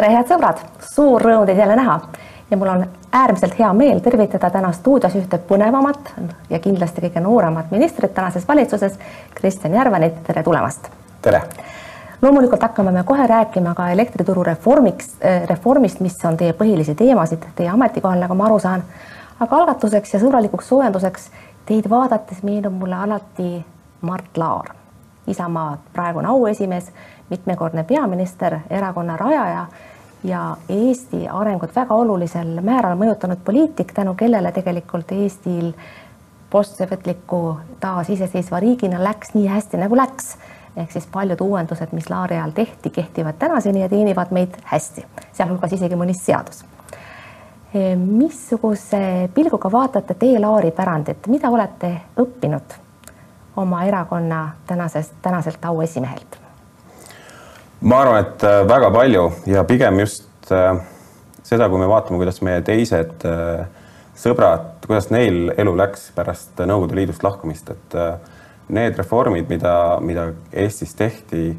tere, head sõbrad, suur rõõm teid jälle näha ja mul on äärmiselt hea meel tervitada täna stuudios ühte põnevamat ja kindlasti kõige nooremat ministrit tänases valitsuses, Kristjan Järvanit, tere tulemast. tere. loomulikult hakkame me kohe rääkima ka elektrituru reformiks, reformist, mis on teie põhilisi teemasid teie ametikohal, nagu ma aru saan. aga algatuseks ja sõbralikuks soojenduseks teid vaadates meenub mulle alati Mart Laar, Isamaa praegune auesimees, mitmekordne peaminister, erakonna rajaja ja Eesti arengut väga olulisel määral mõjutanud poliitik, tänu kellele tegelikult Eestil postsovjetliku taasiseseisva riigina läks nii hästi, nagu läks. ehk siis paljud uuendused, mis Laari ajal tehti, kehtivad tänaseni ja teenivad meid hästi, sealhulgas isegi mõni seadus. missuguse pilguga vaatate teie Laari pärandit, mida olete õppinud oma erakonna tänasest, tänaselt auesimehelt? Ma arvan, et äh, väga palju ja pigem just äh, seda, kui me vaatame, kuidas meie teised äh, sõbrad, kuidas neil elu läks pärast Nõukogude Liidust lahkumist, et need reformid, mida, mida Eestis tehti,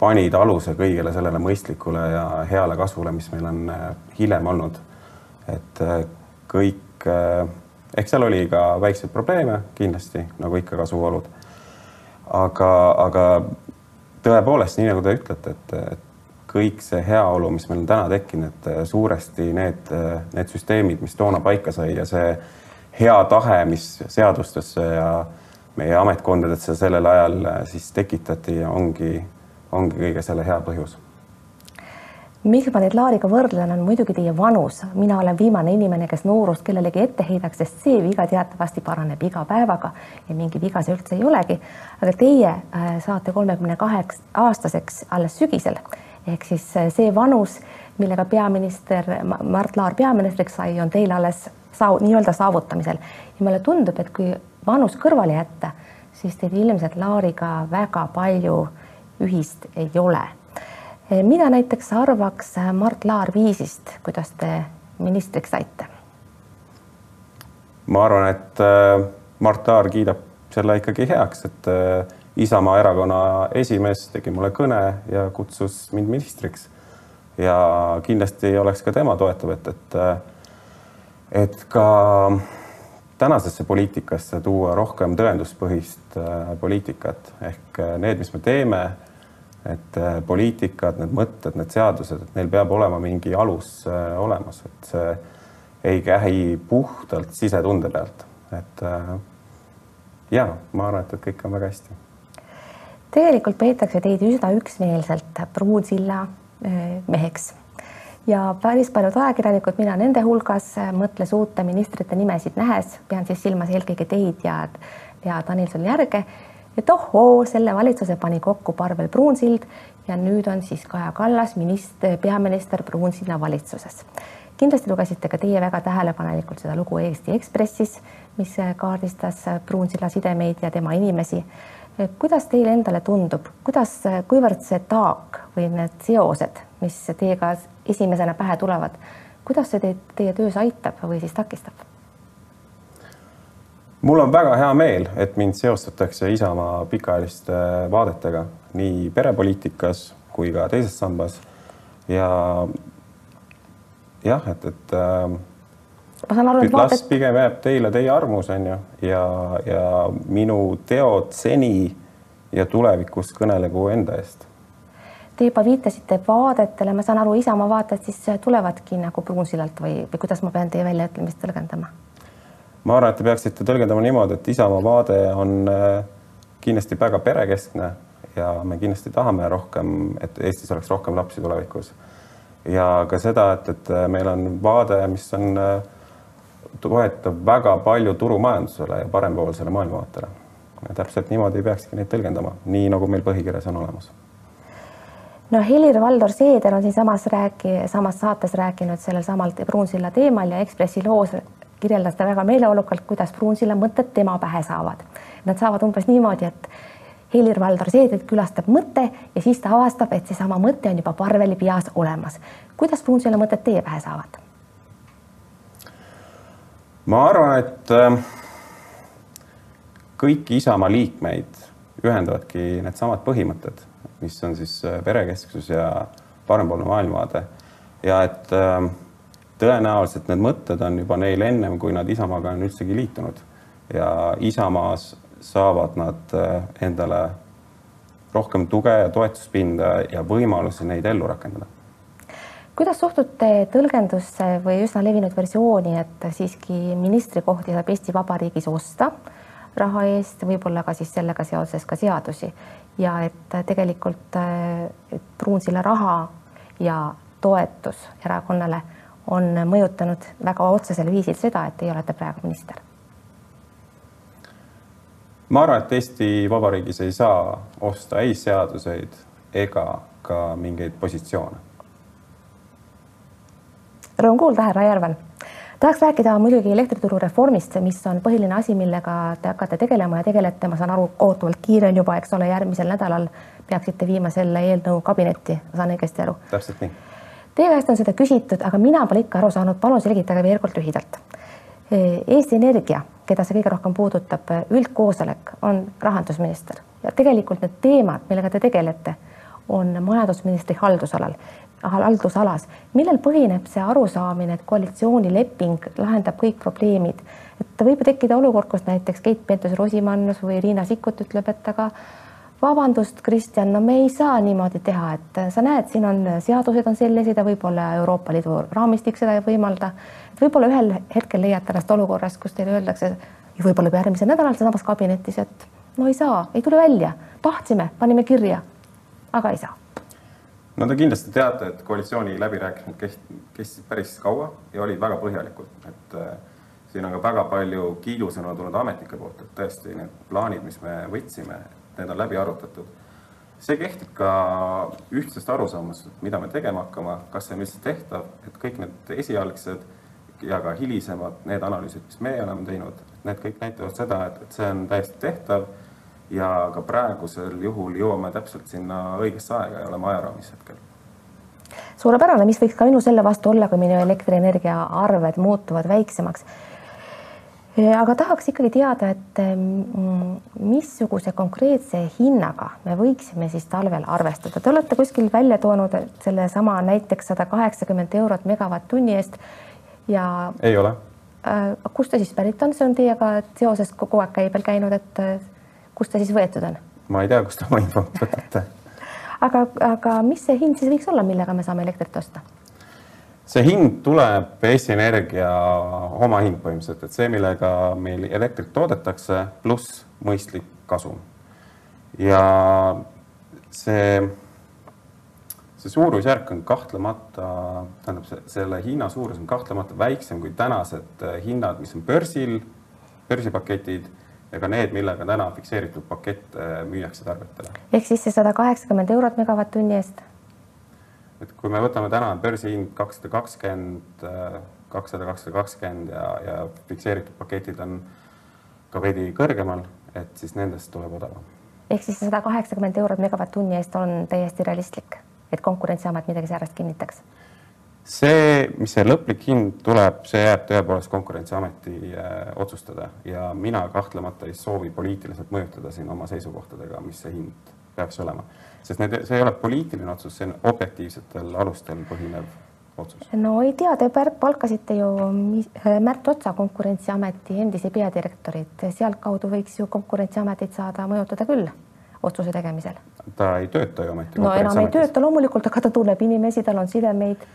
panid aluse kõigele sellele mõistlikule ja heale kasvule, mis meil on hiljem olnud. et kõik, eks seal oli ka väikseid probleeme kindlasti, nagu ikka kasvuolud. aga, aga tõepoolest, nii nagu te ütlete, et, et kõik see heaolu, mis meil on täna tekkinud, suuresti need, need süsteemid, mis toona paika sai ja see hea tahe, mis seadustesse ja meie ametkondadesse sellel ajal siis tekitati, ongi, ongi kõige selle hea põhjus miks ma teid Laariga võrdlen, on muidugi teie vanus. mina olen viimane inimene, kes noorust kellelegi ette heidaks, sest see viga teatavasti paraneb iga päevaga ja mingi viga see üldse ei olegi. aga teie äh, saate kolmekümne kaheksa aastaseks alles sügisel ehk siis äh, see vanus, millega peaminister Mart Laar peaministriks sai, on teil alles saav, nii-öelda saavutamisel ja mulle tundub, et kui vanus kõrvale jätta, siis teil ilmselt Laariga väga palju ühist ei ole mida näiteks arvaks eh, Mart Laar viisist, kuidas te ministriks saite? ma arvan, et eh, Mart Laar kiidab selle ikkagi heaks, et Isamaa erakonna esimees tegi mulle kõne ja kutsus mind ministriks. ja kindlasti oleks ka tema toetav, et, et et ka tänasesse poliitikasse tuua rohkem tõenduspõhist poliitikat ehk need, mis me teeme et äh, poliitikad, need mõtted, need seadused, et neil peab olema mingi alus äh, olemas, et see ei käi puhtalt sisetunde pealt, et äh, ja ma arvan, et, et kõik on väga hästi. tegelikult peetakse teid üsna üksmeelselt Pruunsilla meheks. Ja päris paljud ajakirjanikud, mina nende hulgas, mõtles uute ministrite nimesid nähes, pean siis silmas eelkõige teid ja, ja Danilson Järge et ohoo, selle valitsuse pani kokku Parvel Pruunsild ja nüüd on siis Kaja Kallas minister, peaminister Pruunsilla valitsuses. kindlasti lugesite ka teie väga tähelepanelikult seda lugu Eesti Ekspressis, mis kaardistas Pruunsilla sidemeid ja tema inimesi. kuidas teile endale tundub, kuidas, kuivõrd see taak või need seosed, mis teiega esimesena pähe tulevad, kuidas see teid teie töös aitab või siis takistab? Mul on väga hea meel, et mind seostatakse Isamaa pikaajaliste vaadetega nii perepoliitikas kui ka teises sambas. ja jah, et, et äh, ma saan aru, et las vaadet... pigem jääb teile teie arvamus, on ju, ja, ja minu teod seni ja tulevikus kõnelegu enda eest. Te juba viitasite vaadetele, ma saan aru, Isamaa vaated siis tulevadki nagu Pruunsillalt või, või kuidas ma pean teie väljaütlemist tõlgendama? Ma arvan, et te peaksite tõlgendama niimoodi, et Isamaa vaade on äh, kindlasti väga perekeskne ja me kindlasti tahame rohkem, et Eestis oleks rohkem lapsi tulevikus. ja ka seda, et, et meil on vaade, mis on, äh, toetab väga palju turumajandusele ja parempoolsele maailmavaatele. täpselt niimoodi peakski neid tõlgendama, nii nagu meil põhikirjas on olemas no Helir-Valdor Seeder on siinsamas rääki, samas saates rääkinud sellel samal Pruunsilla teemal ja Ekspressi loos kirjeldas ta väga meeleolukalt, kuidas Pruunsilla mõtted tema pähe saavad. Nad saavad umbes niimoodi, et Helir-Valdor Seedrit külastab mõte ja siis ta avastab, et seesama mõte on juba Parveli peas olemas. kuidas Pruunsilla mõtted teie pähe saavad? ma arvan, et äh, kõiki Isamaa liikmeid ühendavadki needsamad põhimõtted, mis on siis äh, perekesksus ja parempoolne maailmavaade ja et äh, tõenäoliselt need mõtted on juba neil ennem, kui nad Isamaaga on üldsegi liitunud ja Isamaas saavad nad äh, endale rohkem tuge ja toetuspinda ja võimalusi neid ellu rakendada. kuidas suhtute tõlgendusse või üsna levinud versiooni, et siiski ministrikohti saab Eesti Vabariigis osta raha eest, võib-olla ka siis sellega seoses ka seadusi ja et tegelikult et Pruunsilla raha ja toetus erakonnale on mõjutanud väga otsesel viisil seda, et teie olete praegu minister ma arvan, et Eesti Vabariigis ei saa osta ei seaduseid ega ka mingeid positsioone. Rõõm kuulda, härra Järvel. tahaks rääkida muidugi elektrituru reformist, mis on põhiline asi, millega te hakkate tegelema ja tegelete, ma saan aru, kohutavalt kiire on juba, eks ole, järgmisel nädalal peaksite viima selle eelnõu kabinetti, saan õigesti aru? täpselt nii. Teie käest on seda küsitud, aga mina pole ikka aru saanud, palun selgitage veel kord lühidalt. Eesti Energia keda see kõige rohkem puudutab, üldkoosolek on rahandusminister ja tegelikult need teemad, millega te tegelete, on majandusministri haldusalal, haldusalas. millel põhineb see arusaamine, et koalitsioonileping lahendab kõik probleemid? et võib ju tekkida olukord, kus näiteks Keit Pentus-Rosimannus või Riina Sikkut ütleb, et aga vabandust, Kristjan, no me ei saa niimoodi teha, et sa näed, siin on seadused on sellised ja võib-olla Euroopa Liidu raamistik seda ei võimalda. võib-olla ühel hetkel leiate ennast olukorrast, kus teile öeldakse ja võib-olla juba järgmisel nädalal sealsamas kabinetis, et no ei saa, ei tule välja, tahtsime, panime kirja, aga ei saa. no te kindlasti teate, et koalitsiooni läbirääkimised kestsid päris kaua ja olid väga põhjalikud, et äh, siin on ka väga palju kiidusõnu tulnud ametnike poolt, et tõesti need plaanid, mis me võtsime, need on läbi arutatud. see kehtib ka ühtsest arusaamast, mida me tegema hakkame, kas see on üldse tehtav, et kõik need esialgsed ja ka hilisemad, need analüüsid, mis meie oleme teinud, need kõik näitavad seda, et, et see on täiesti tehtav ja ka praegusel juhul jõuame täpselt sinna õigesse aega ja oleme ajaraamis hetkel. Suurepärane, mis võiks ka minu selle vastu olla, kui minu elektrienergia arved muutuvad väiksemaks aga tahaks ikkagi teada, et missuguse konkreetse hinnaga me võiksime siis talvel arvestada. Te olete kuskil välja toonud sellesama näiteks sada kaheksakümmend eurot megavatt-tunni eest ja. ei ole äh,. kust ta siis pärit on, see on teiega seoses kogu aeg käibel käinud, et äh, kust ta siis võetud on? ma ei tea, kust te oma infot võtate aga, aga mis see hind siis võiks olla, millega me saame elektrit osta? See hind tuleb Eesti Energia omahind põhimõtteliselt, et see, millega meil elektrit toodetakse, pluss mõistlik kasum. ja see, see suurusjärk on kahtlemata, tähendab, selle hinna suurus on kahtlemata väiksem kui tänased hinnad, mis on börsil, börsipaketid ja ka need, millega täna fikseeritud pakett müüakse tarbijatele. ehk siis see sada kaheksakümmend eurot megavatt-tunni eest et kui me võtame täna börsihind kakssada kakskümmend, kakssada, kakssada kakskümmend ja, ja fikseeritud paketid on ka veidi kõrgemal, et siis nendest tuleb odavam. ehk siis sada kaheksakümmend eurot megavatt-tunni eest on täiesti realistlik, et Konkurentsiamet midagi säärast kinnitaks? see, mis see lõplik hind tuleb, see jääb tõepoolest Konkurentsiameti äh, otsustada ja mina kahtlemata ei soovi poliitiliselt mõjutada siin oma seisukohtadega, mis see hind peaks olema sest need, see ei ole poliitiline otsus, see on objektiivsetel alustel põhinev otsus. no ei tea, te palkasite ju Märt Otsa Konkurentsiameti endise peadirektorit, sealtkaudu võiks ju Konkurentsiametit saada mõjutada küll otsuse tegemisel. ta ei tööta ju ometi. no enam ei tööta loomulikult, aga ta tunneb inimesi, tal on sidemeid.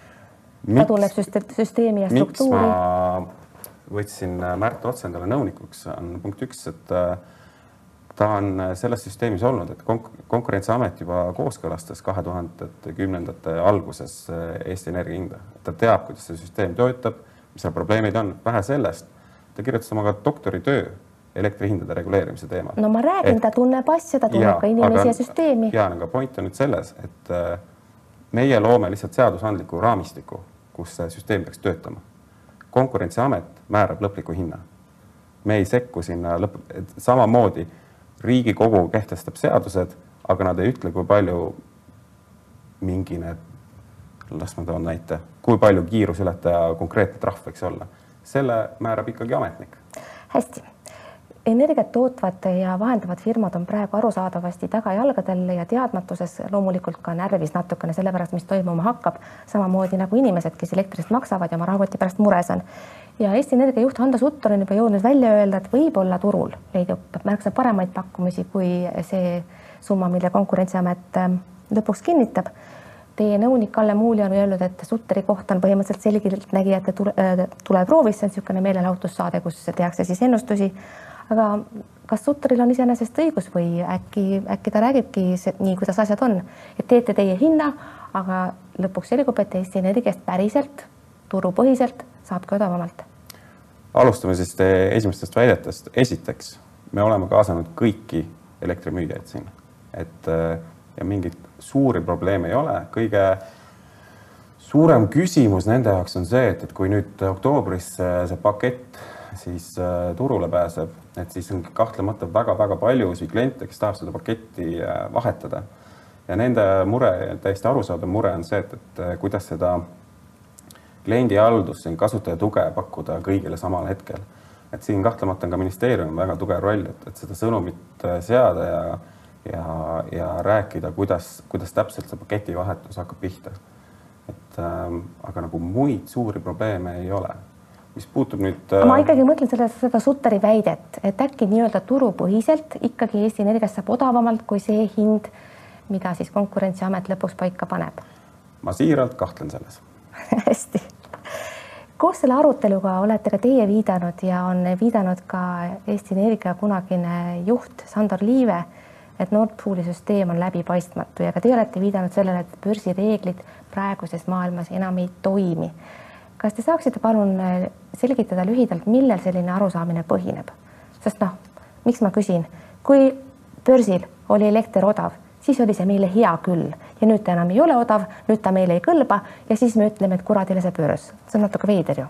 ta tunneb süsteemi ja struktuuri. miks ma võtsin Märt Otsa endale nõunikuks, on punkt üks, et äh, ta on äh, selles süsteemis olnud, et konk konkurentsiamet juba kooskõlastas kahe tuhandete kümnendate alguses äh, Eesti Energia hinda. ta teab, kuidas see süsteem töötab, mis seal probleemid on, vähe sellest, ta kirjutas oma ka doktoritöö elektrihindade reguleerimise teemal. no ma räägin, ta tunneb asja, ta tunneb ja, ka inimesi ja süsteemi. ja, aga point on nüüd selles, et äh, meie loome lihtsalt seadusandliku raamistiku, kus see süsteem peaks töötama. konkurentsiamet määrab lõpliku hinna. me ei sekku sinna lõpp, samamoodi Riigikogu kehtestab seadused, aga nad ei ütle, kui palju mingi need, las ma toon näite, kui palju kiiruseületaja konkreetne trahv võiks olla. selle määrab ikkagi ametnik. hästi, energiat tootvad ja vahendavad firmad on praegu arusaadavasti tagajalgadel ja teadmatuses loomulikult ka närvis natukene selle pärast, mis toimuma hakkab, samamoodi nagu inimesed, kes elektri eest maksavad ja oma rahakoti pärast mures on. ja Eesti Energia juht Hando Sutter on juba jõudnud välja öelda, et võib-olla turul leidub märksa paremaid pakkumisi kui see summa, mille Konkurentsiamet ähm, lõpuks kinnitab. Teie nõunik Kalle Muuli on öelnud, et Sutteri koht on põhimõtteliselt selgeltnägijate tule, äh, tuleproovis, see on niisugune meelelahutussaade, kus tehakse siis ennustusi aga kas Sutteril on iseenesest õigus või äkki, äkki ta räägibki nii, kuidas asjad on, et teete teie hinna, aga lõpuks selgub, et Eesti Energiast päriselt turupõhiselt saabki odavamalt. alustame siis esimestest väidetest. esiteks, me oleme kaasanud kõiki elektrimüüjaid siin, et äh, ja mingeid suuri probleeme ei ole, kõige suurem küsimus nende jaoks on see, et, et kui nüüd oktoobris see, see pakett siis äh, turule pääseb, et siis on kahtlemata väga-väga paljusid kliente, kes tahab seda paketti äh, vahetada. ja nende mure, täiesti arusaadav mure on see, et, et äh, kuidas seda kliendihaldust, kasutaja tuge pakkuda kõigile samal hetkel. et siin kahtlemata on ka ministeeriumil väga tugev roll, et, et seda sõnumit seada ja, ja, ja rääkida, kuidas, kuidas täpselt see paketivahetus hakkab pihta. et ähm, aga nagu muid suuri probleeme ei ole mis puutub nüüd äh.... ma ikkagi mõtlen selle, seda Sutteri väidet, et äkki nii-öelda turupõhiselt ikkagi Eesti Energiast saab odavamalt kui see hind, mida siis Konkurentsiamet lõpuks paika paneb. ma siiralt kahtlen selles hästi. koos selle aruteluga olete ka teie viidanud ja on viidanud ka Eesti Energia kunagine juht Sandor Liive, et Nord Pooli süsteem on läbipaistmatu ja ka teie olete viidanud sellele, et börsireeglid praeguses maailmas enam ei toimi kas te saaksite palun äh, selgitada lühidalt, millel selline arusaamine põhineb? sest noh, miks ma küsin, kui börsil oli elekter odav, siis oli see meile hea küll ja nüüd ta enam ei ole odav, nüüd ta meile ei kõlba ja siis me ütleme, et kuradile see börs, see on natuke veider ju.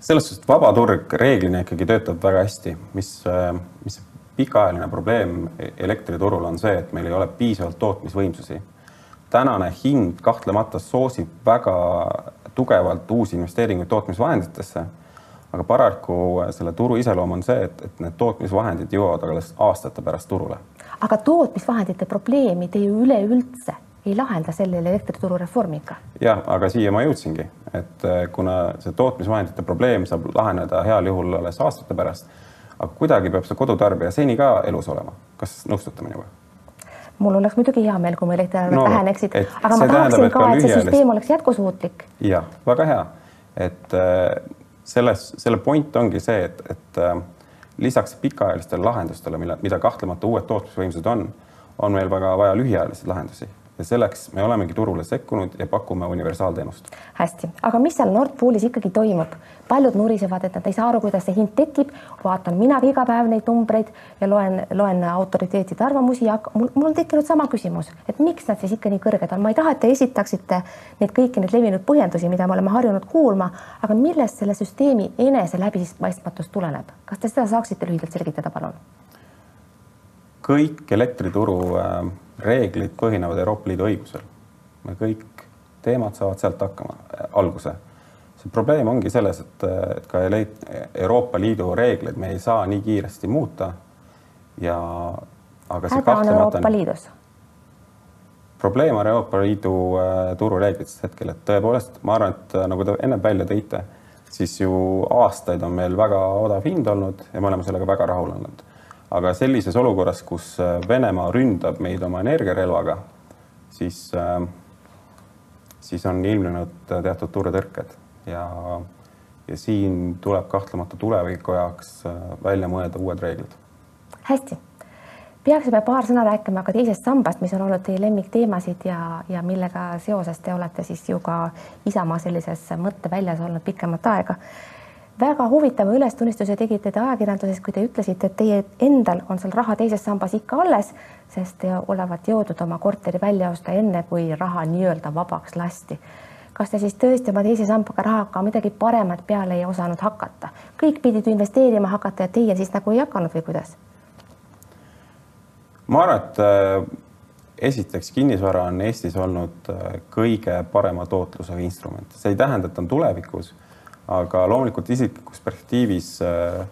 selles suhtes, et vaba turg reeglina ikkagi töötab väga hästi, mis, äh, mis pikaajaline probleem elektriturul on see, et meil ei ole piisavalt tootmisvõimsusi. tänane hind kahtlemata soosib väga tugevalt uusi investeeringuid tootmisvahenditesse. aga paraku selle turu iseloom on see, et, et need tootmisvahendid jõuavad alles aastate pärast turule. aga tootmisvahendite probleemi te ju üleüldse ei lahenda selle elektrituru reformiga. jah, aga siia ma jõudsingi, et äh, kuna see tootmisvahendite probleem saab laheneda heal juhul alles aastate pärast, aga kuidagi peab see kodutarbija seni ka elus olema. kas nõustute minuga? Mul oleks muidugi hea meel, kui mu elektriarved no, väheneksid, aga ma tahaksin ka, et see süsteem oleks jätkusuutlik. jah, väga hea, et äh, selles, selle point ongi see, et, et äh, lisaks pikaajalistele lahendustele, mille, mida kahtlemata uued tootmisvõimsused on, on meil väga vaja lühiajalisi lahendusi ja selleks me olemegi turule sekkunud ja pakume universaalteenust. hästi, aga mis seal Nord Poolis ikkagi toimub? paljud nurisevad, et nad ei saa aru, kuidas see hind tekib. vaatan minagi iga päev neid numbreid ja loen, loen autoriteetide arvamusi ja mul, mul on tekkinud sama küsimus, et miks nad siis ikka nii kõrged on. ma ei taha, et te esitaksite neid kõiki neid levinud põhjendusi, mida me oleme harjunud kuulma, aga millest selle süsteemi enese läbipaistmatus tuleneb? kas te seda saaksite lühidalt selgitada, palun? kõik elektrituru äh, reeglid põhinevad Euroopa Liidu õigusel. me kõik teemad saavad sealt hakkama, äh, alguse. see probleem ongi selles, et, äh, et ka Euroopa Liidu reegleid me ei saa nii kiiresti muuta. ja aga see häda on Euroopa Liidus? probleem on Euroopa Liidu äh, turureeglites hetkel, et tõepoolest ma arvan, et nagu te ennem välja tõite, siis ju aastaid on meil väga odav hind olnud ja me oleme sellega väga rahul olnud aga sellises olukorras, kus äh, Venemaa ründab meid oma energiarelvaga, siis, äh, siis on ilmnenud teatud turutõrked ja, ja siin tuleb kahtlemata tuleviku jaoks äh, välja mõelda uued reeglid. hästi, peaksime paar sõna rääkima ka teisest sambast, mis on olnud teie lemmikteemasid ja, ja millega seoses te olete siis ju ka Isamaa sellises mõtteväljas olnud pikemat aega väga huvitava ülestunnistuse tegite te ajakirjanduses, kui te ütlesite, et teie endal on seal raha teises sambas ikka alles, sest te olevat jõudnud oma korteri välja osta enne, kui raha nii-öelda vabaks lasti. kas te siis tõesti oma teise sambaga rahaga midagi paremat peale ei osanud hakata? kõik pidid investeerima hakata ja teie siis nagu ei hakanud või kuidas? ma arvan, et äh, esiteks kinnisvara on Eestis olnud äh, kõige parema tootlusega instrument, see ei tähenda, et on tulevikus aga loomulikult isiklikus perspektiivis, äh,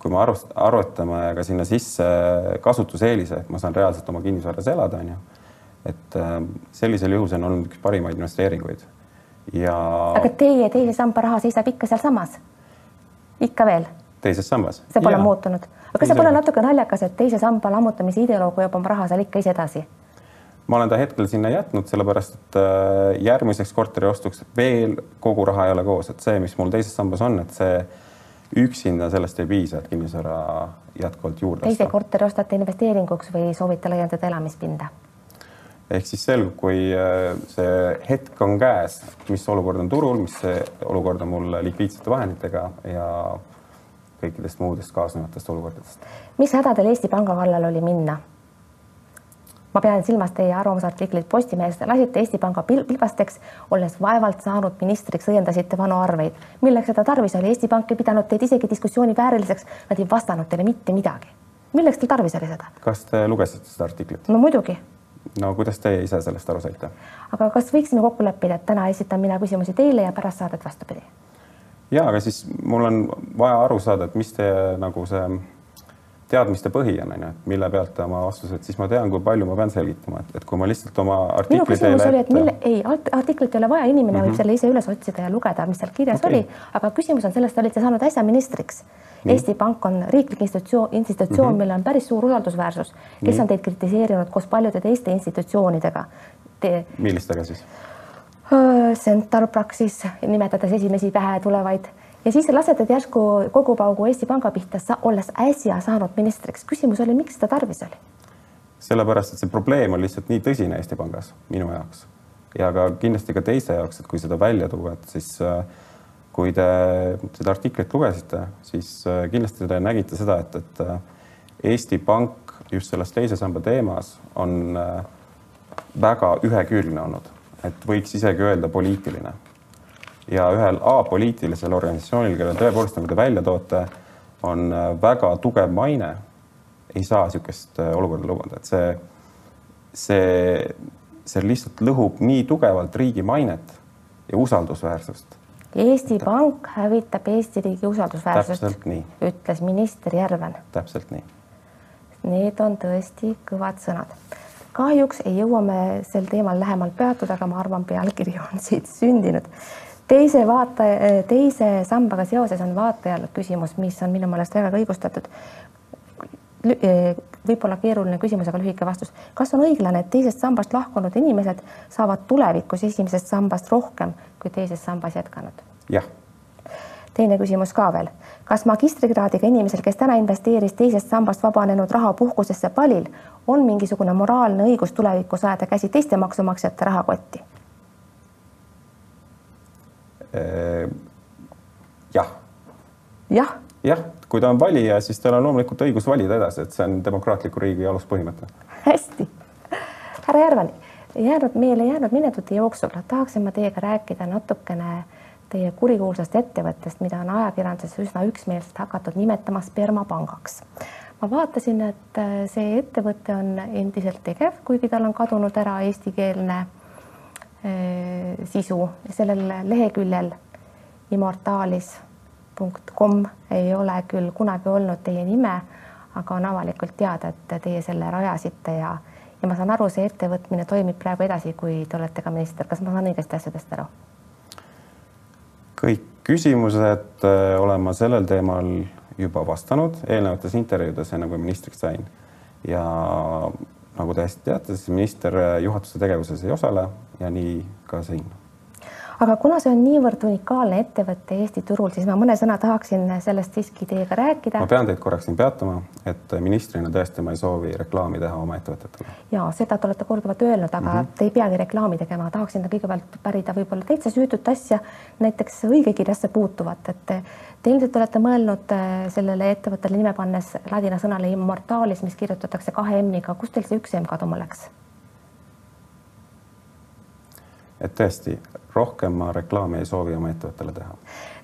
kui me arvust, arvutame ka sinna sisse kasutuseelise, et ma saan reaalselt oma kinnisvaras elada, on ju, et äh, sellisel juhul see on olnud üks parimaid investeeringuid ja. aga teie teise samba raha seisab ikka sealsamas? ikka veel? teises sambas. see pole ja. muutunud. aga kas see pole natuke naljakas, et teise samba lammutamise ideoloog hoiab oma raha seal ikka ise edasi? Ma olen ta hetkel sinna jätnud, sellepärast et äh, järgmiseks korteri ostuks veel kogu raha ei ole koos, et see, mis mul teises sambas on, et see üksinda sellest ei piisa, et kinnisvara jätkuvalt juurde osta. teise korteri ostate investeeringuks või soovite laiendada elamispinda? ehk siis selgub, kui äh, see hetk on käes, mis olukord on turul, mis olukord on mul likviidsete vahenditega ja kõikidest muudest kaasnevatest olukordadest. mis häda teil Eesti Panga kallal oli minna? Ma pean silmas teie arvamusartiklit Postimehest, lasite Eesti Panga pilbasteks, olles vaevalt saanud ministriks, õiendasite vanu arveid. milleks seda tarvis oli? Eesti Pank ei pidanud teid isegi diskussiooni vääriliseks, nad ei vastanud teile mitte midagi. milleks teil tarvis oli seda? kas te lugesite seda artiklit? no muidugi no kuidas teie ise sellest aru saite? aga kas võiksime kokku leppida, et täna esitan mina küsimusi teile ja pärast saadet vastupidi? ja aga siis mul on vaja aru saada, et mis teie nagu see teadmiste põhi on, onju, et mille pealt oma vastused, siis ma tean, kui palju ma pean selgitama, et, et kui ma lihtsalt oma artikli minu küsimus oli, et mille, ei, artiklit ei ole vaja, inimene mm -hmm. võib mhm. selle ise üles otsida ja lugeda, mis seal kirjas okay. oli, aga küsimus on selles, te olite saanud äsja ministriks. Eesti Pank on riiklik institutsioon, institutsioon mm, -hmm. millel on päris suur usaldusväärsus. kes Nii. on teid kritiseerinud koos paljude teiste institutsioonidega Te...? millistega siis? Centaur Praxis, nimetades esimesi pähe tulevaid ja siis lasete järsku kogu paugu Eesti Panga pihta, olles äsja saanud ministriks. küsimus oli, miks seda tarvis oli? sellepärast, et see probleem on lihtsalt nii tõsine Eesti Pangas minu jaoks ja ka kindlasti ka teiste jaoks, et kui seda välja tuua, et siis äh, kui te seda artiklit lugesite, siis äh, kindlasti te nägite seda, et, et äh, Eesti Pank just selles teise samba teemas on väga ühekülgne olnud, et võiks isegi öelda poliitiline. Ja ühel apoliitilisel organisatsioonil, kelle tõepoolest, nagu te välja toote, on väga tugev maine, ei saa niisugust olukorda lubada, et see, see, see lihtsalt lõhub nii tugevalt riigi mainet ja usaldusväärsust Eesti Pank hävitab Eesti riigi usaldusväärsust, ütles minister Järven. täpselt nii. Need on tõesti kõvad sõnad. kahjuks ei jõua me sel teemal lähemalt peatuda, aga ma arvan, pealkiri on siit sündinud. Teise vaataja, teise sambaga seoses on vaatajal küsimus, mis on minu meelest väga õigustatud võib-olla keeruline küsimus, aga lühike vastus. kas on õiglane, et teisest sambast lahkunud inimesed saavad tulevikus esimesest sambast rohkem kui teises sambas jätkanud? jah. teine küsimus ka veel. kas magistrikraadiga inimesel, kes täna investeeris teisest sambast vabanenud raha puhkusesse palil, on mingisugune moraalne õigus tulevikus ajada käsi teiste maksumaksjate rahakotti? Jah. jah jah, kui ta on valija, siis tal on loomulikult õigus valida edasi, et see on demokraatliku riigi aluspõhimõte. hästi. härra Järvan, jäänud meile jäänud minutite jooksul tahaksin ma teiega rääkida natukene teie kurikuulsast ettevõttest, mida on ajakirjanduses üsna üksmeelselt hakatud nimetama spermapangaks. ma vaatasin, et äh, see ettevõte on endiselt tegev, kuigi tal on kadunud ära eestikeelne äh, sisu sellel leheküljel Immortalis com ei ole küll kunagi olnud teie nime, aga on avalikult teada, et teie selle rajasite ja, ja ma saan aru, see ettevõtmine toimib praegu edasi, kui te olete ka minister. kas ma saan õigesti asjadest aru? kõik küsimused äh, olen ma sellel teemal juba vastanud eelnevates intervjuudes, enne kui ministriks sain. ja nagu te hästi teate, siis minister juhatuse tegevuses ei osale ja nii ka siin aga kuna see on niivõrd unikaalne ettevõte Eesti turul, siis ma mõne sõna tahaksin sellest siiski teiega rääkida. ma pean teid korraks siin peatama, et ministrina tõesti ma ei soovi reklaami teha oma ettevõtetele. ja seda te olete korduvalt öelnud, aga mm -hmm. te ei peagi reklaami tegema, tahaksin kõigepealt pärida võib-olla täitsa süütut asja, näiteks õigekirjasse puutuvat, et te ilmselt olete mõelnud äh, sellele ettevõttele nime pannes ladina sõnale immortalis, mis kirjutatakse kahe M-iga, kust teil see üks M kaduma läks? et tõesti rohkem ma reklaami ei soovi oma ettevõttele teha.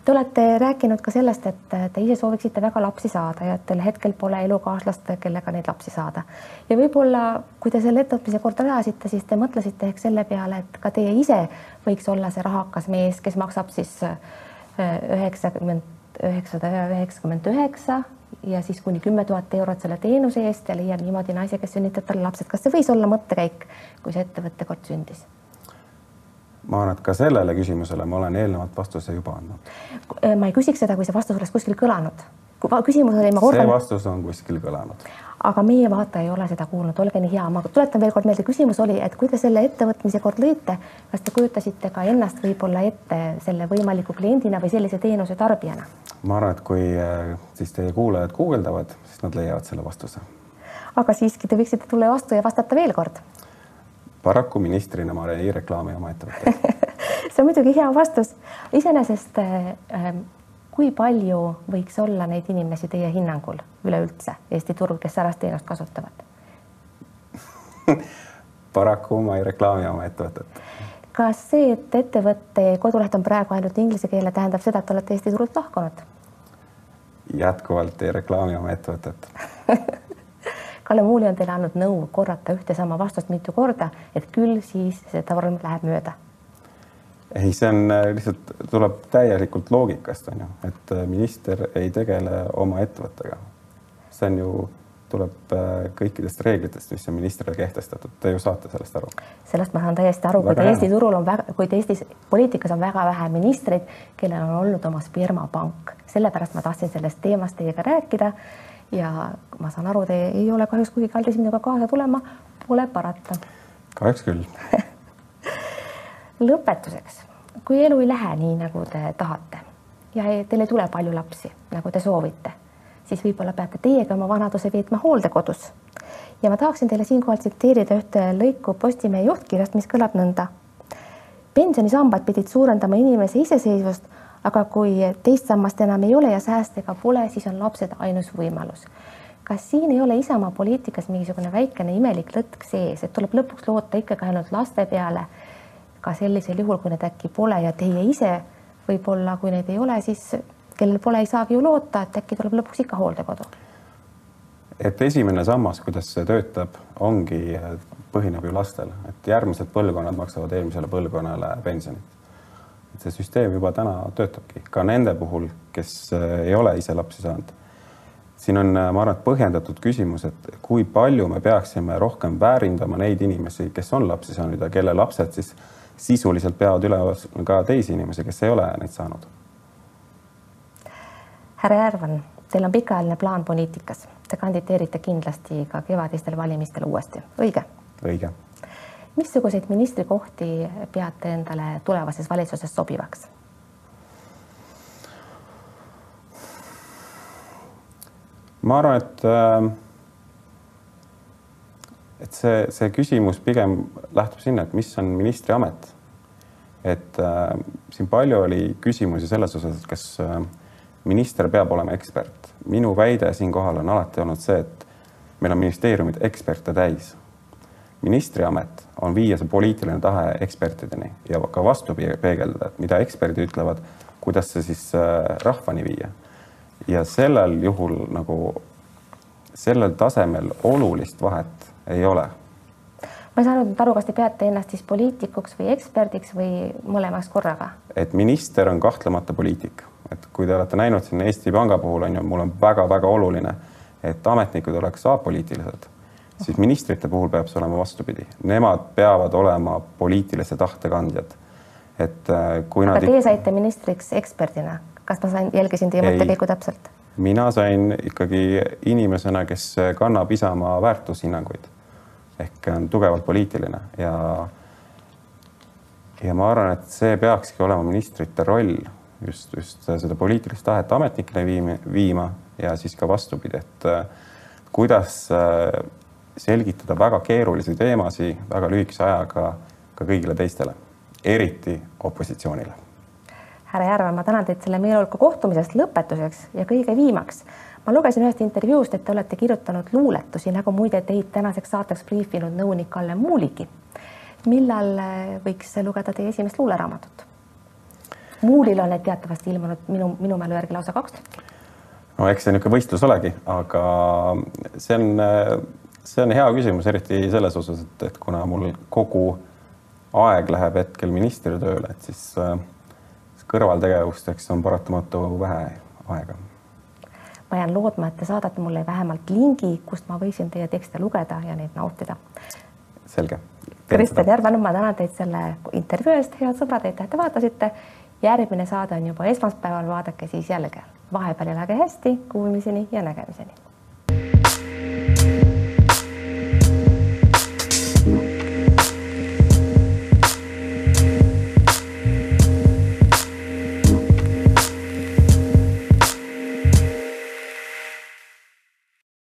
Te olete rääkinud ka sellest, et te ise sooviksite väga lapsi saada ja et teil hetkel pole elukaaslast, kellega neid lapsi saada. ja võib-olla, kui te selle ettevõtmise kord rajasite, siis te mõtlesite ehk selle peale, et ka teie ise võiks olla see rahakas mees, kes maksab siis äh, üheksakümmend üheksasada üheksakümmend üheksa ja siis kuni kümme tuhat eurot selle teenuse eest ja leiab niimoodi naise, kes sünnitab talle lapsed. kas see võis olla mõttekäik, kui see ettevõte kord sündis? Ma arvan, et ka sellele küsimusele ma olen eelnevalt vastuse juba andnud. ma ei küsiks seda, kui see vastus oleks kuskil kõlanud. küsimus oli, ma kordan. see vastus on kuskil kõlanud aga meie vaataja ei ole seda kuulnud, olge nii hea, ma tuletan veel kord meelde, küsimus oli, et kui te selle ettevõtmise kord lõite, kas te kujutasite ka ennast võib-olla ette selle võimaliku kliendina või sellise teenuse tarbijana? ma arvan, et kui äh, siis teie kuulajad guugeldavad, siis nad leiavad selle vastuse. aga siiski te võiksite tulla vastu ja vastata veel kord. Paraku ministrina ma ei reklaami oma ettevõtteid see on muidugi hea vastus. iseenesest äh, kui palju võiks olla neid inimesi teie hinnangul üleüldse Eesti turul, kes särast teenust kasutavad paraku ma ei reklaami oma ettevõtet. kas see, et ettevõtte koduleht on praegu ainult inglise keele, tähendab seda, et olete Eesti turult lahkunud? jätkuvalt ei reklaami oma ettevõtet Kalle Muuli on teile andnud nõu korrata ühte sama vastust mitu korda, et küll siis see torm läheb mööda ei, see on äh, lihtsalt, tuleb täielikult loogikast, on ju, et äh, minister ei tegele oma ettevõttega. see on ju, tuleb äh, kõikidest reeglitest, mis on ministrile kehtestatud, te ju saate sellest aru. sellest ma saan täiesti aru, kuid Eesti turul on väga, kuid Eestis poliitikas on väga vähe ministreid, kellel on olnud oma spermapank, sellepärast ma tahtsin sellest teemast teiega rääkida. Ja ma saan aru, te ei ole kahjuks kuigi kaldis minuga kaasa tulema, pole parata. kahjuks küll lõpetuseks, kui elu ei lähe nii, nagu te tahate ja teil ei tule palju lapsi, nagu te soovite, siis võib-olla peate teiegi oma vanaduse veetma hooldekodus. ja ma tahaksin teile siinkohal tsiteerida ühte lõiku Postimehe juhtkirjast, mis kõlab nõnda. pensionisambad pidid suurendama inimese iseseisvust, aga kui teist sammast enam ei ole ja sääste ega pole, siis on lapsed ainus võimalus kas siin ei ole Isamaa poliitikas mingisugune väikene imelik lõtk sees, et tuleb lõpuks loota ikkagi ainult laste peale ka sellisel juhul, kui need äkki pole ja teie ise võib-olla, kui neid ei ole, siis kellel pole, ei saagi ju loota, et äkki tuleb lõpuks ikka hooldekodu. et esimene sammas, kuidas see töötab, ongi, põhineb ju lastel, et järgmised põlvkonnad maksavad eelmisele põlvkonnale pensionit. Et see süsteem juba täna töötabki ka nende puhul, kes ei ole ise lapsi saanud. siin on, ma arvan, et põhjendatud küsimus, et kui palju me peaksime rohkem väärindama neid inimesi, kes on lapsi saanud ja kelle lapsed siis sisuliselt peavad üleval ka teisi inimesi, kes ei ole neid saanud. härra Järvan, teil on pikaajaline plaan poliitikas, te kandideerite kindlasti ka kevadistel valimistel uuesti, õige? õige. Missuguseid ministrikohti peate endale tulevases valitsuses sobivaks? ma arvan, et äh, et see, see küsimus pigem lähtub sinna, et mis on ministri amet. et äh, siin palju oli küsimusi selles osas, et kas äh, minister peab olema ekspert. minu väide siinkohal on alati olnud see, et meil on ministeeriumid eksperte täis. Ministri amet on viia see poliitiline tahe ekspertideni ja ka vastu peegeldada, et mida eksperdid ütlevad, kuidas see siis äh, rahvani viia. ja sellel juhul nagu sellel tasemel olulist vahet ei ole. ma ei saanud aru, kas te peate ennast siis poliitikuks või eksperdiks või mõlemaks korraga? et minister on kahtlemata poliitik, et kui te olete näinud siin Eesti Panga puhul on ju, mul on väga-väga oluline, et ametnikud oleks apoliitilised, siis ministrite puhul peab see olema vastupidi, nemad peavad olema poliitilise tahte kandjad. et äh, kui aga nad. teie saite ministriks eksperdina, kas ma sain, jälgisin teie mõttekäiku täpselt? mina sain ikkagi inimesena, kes kannab Isamaa väärtushinnanguid ehk on tugevalt poliitiline ja ja ma arvan, et see peakski olema ministrite roll just, just seda poliitilist tahet ametnikele viima, viima ja siis ka vastupidi, et kuidas äh, selgitada väga keerulisi teemasid väga lühikese ajaga ka kõigile teistele, eriti opositsioonile härra Järvan, ma tänan teid selle meeleoluka kohtumisest lõpetuseks ja kõige viimaks. ma lugesin ühest intervjuust, et te olete kirjutanud luuletusi, nagu muide teid tänaseks saateks briifinud nõunik Kalle Muuligi. millal äh, võiks lugeda teie esimest luuleraamatut? Muulil on need teatavasti ilmunud minu, minu mälu järgi lausa kaks. no eks see niisugune võistlus olegi, aga see on, see on hea küsimus, eriti selles osas, et, et kuna mul kogu aeg läheb hetkel ministritööle, et siis äh, kõrvaltegevusteks on paratamatu vähe aega. ma jään lootma, et te saadate mulle vähemalt lingi, kust ma võiksin teie tekste lugeda ja neid nautida. selge. Kristjan Järvan, ma tänan teid selle intervjuu eest, head sõbrad, aitäh, et te vaatasite. järgmine saade on juba esmaspäeval, vaadake siis jällegi. vahepeal elage hästi, kuulmiseni ja nägemiseni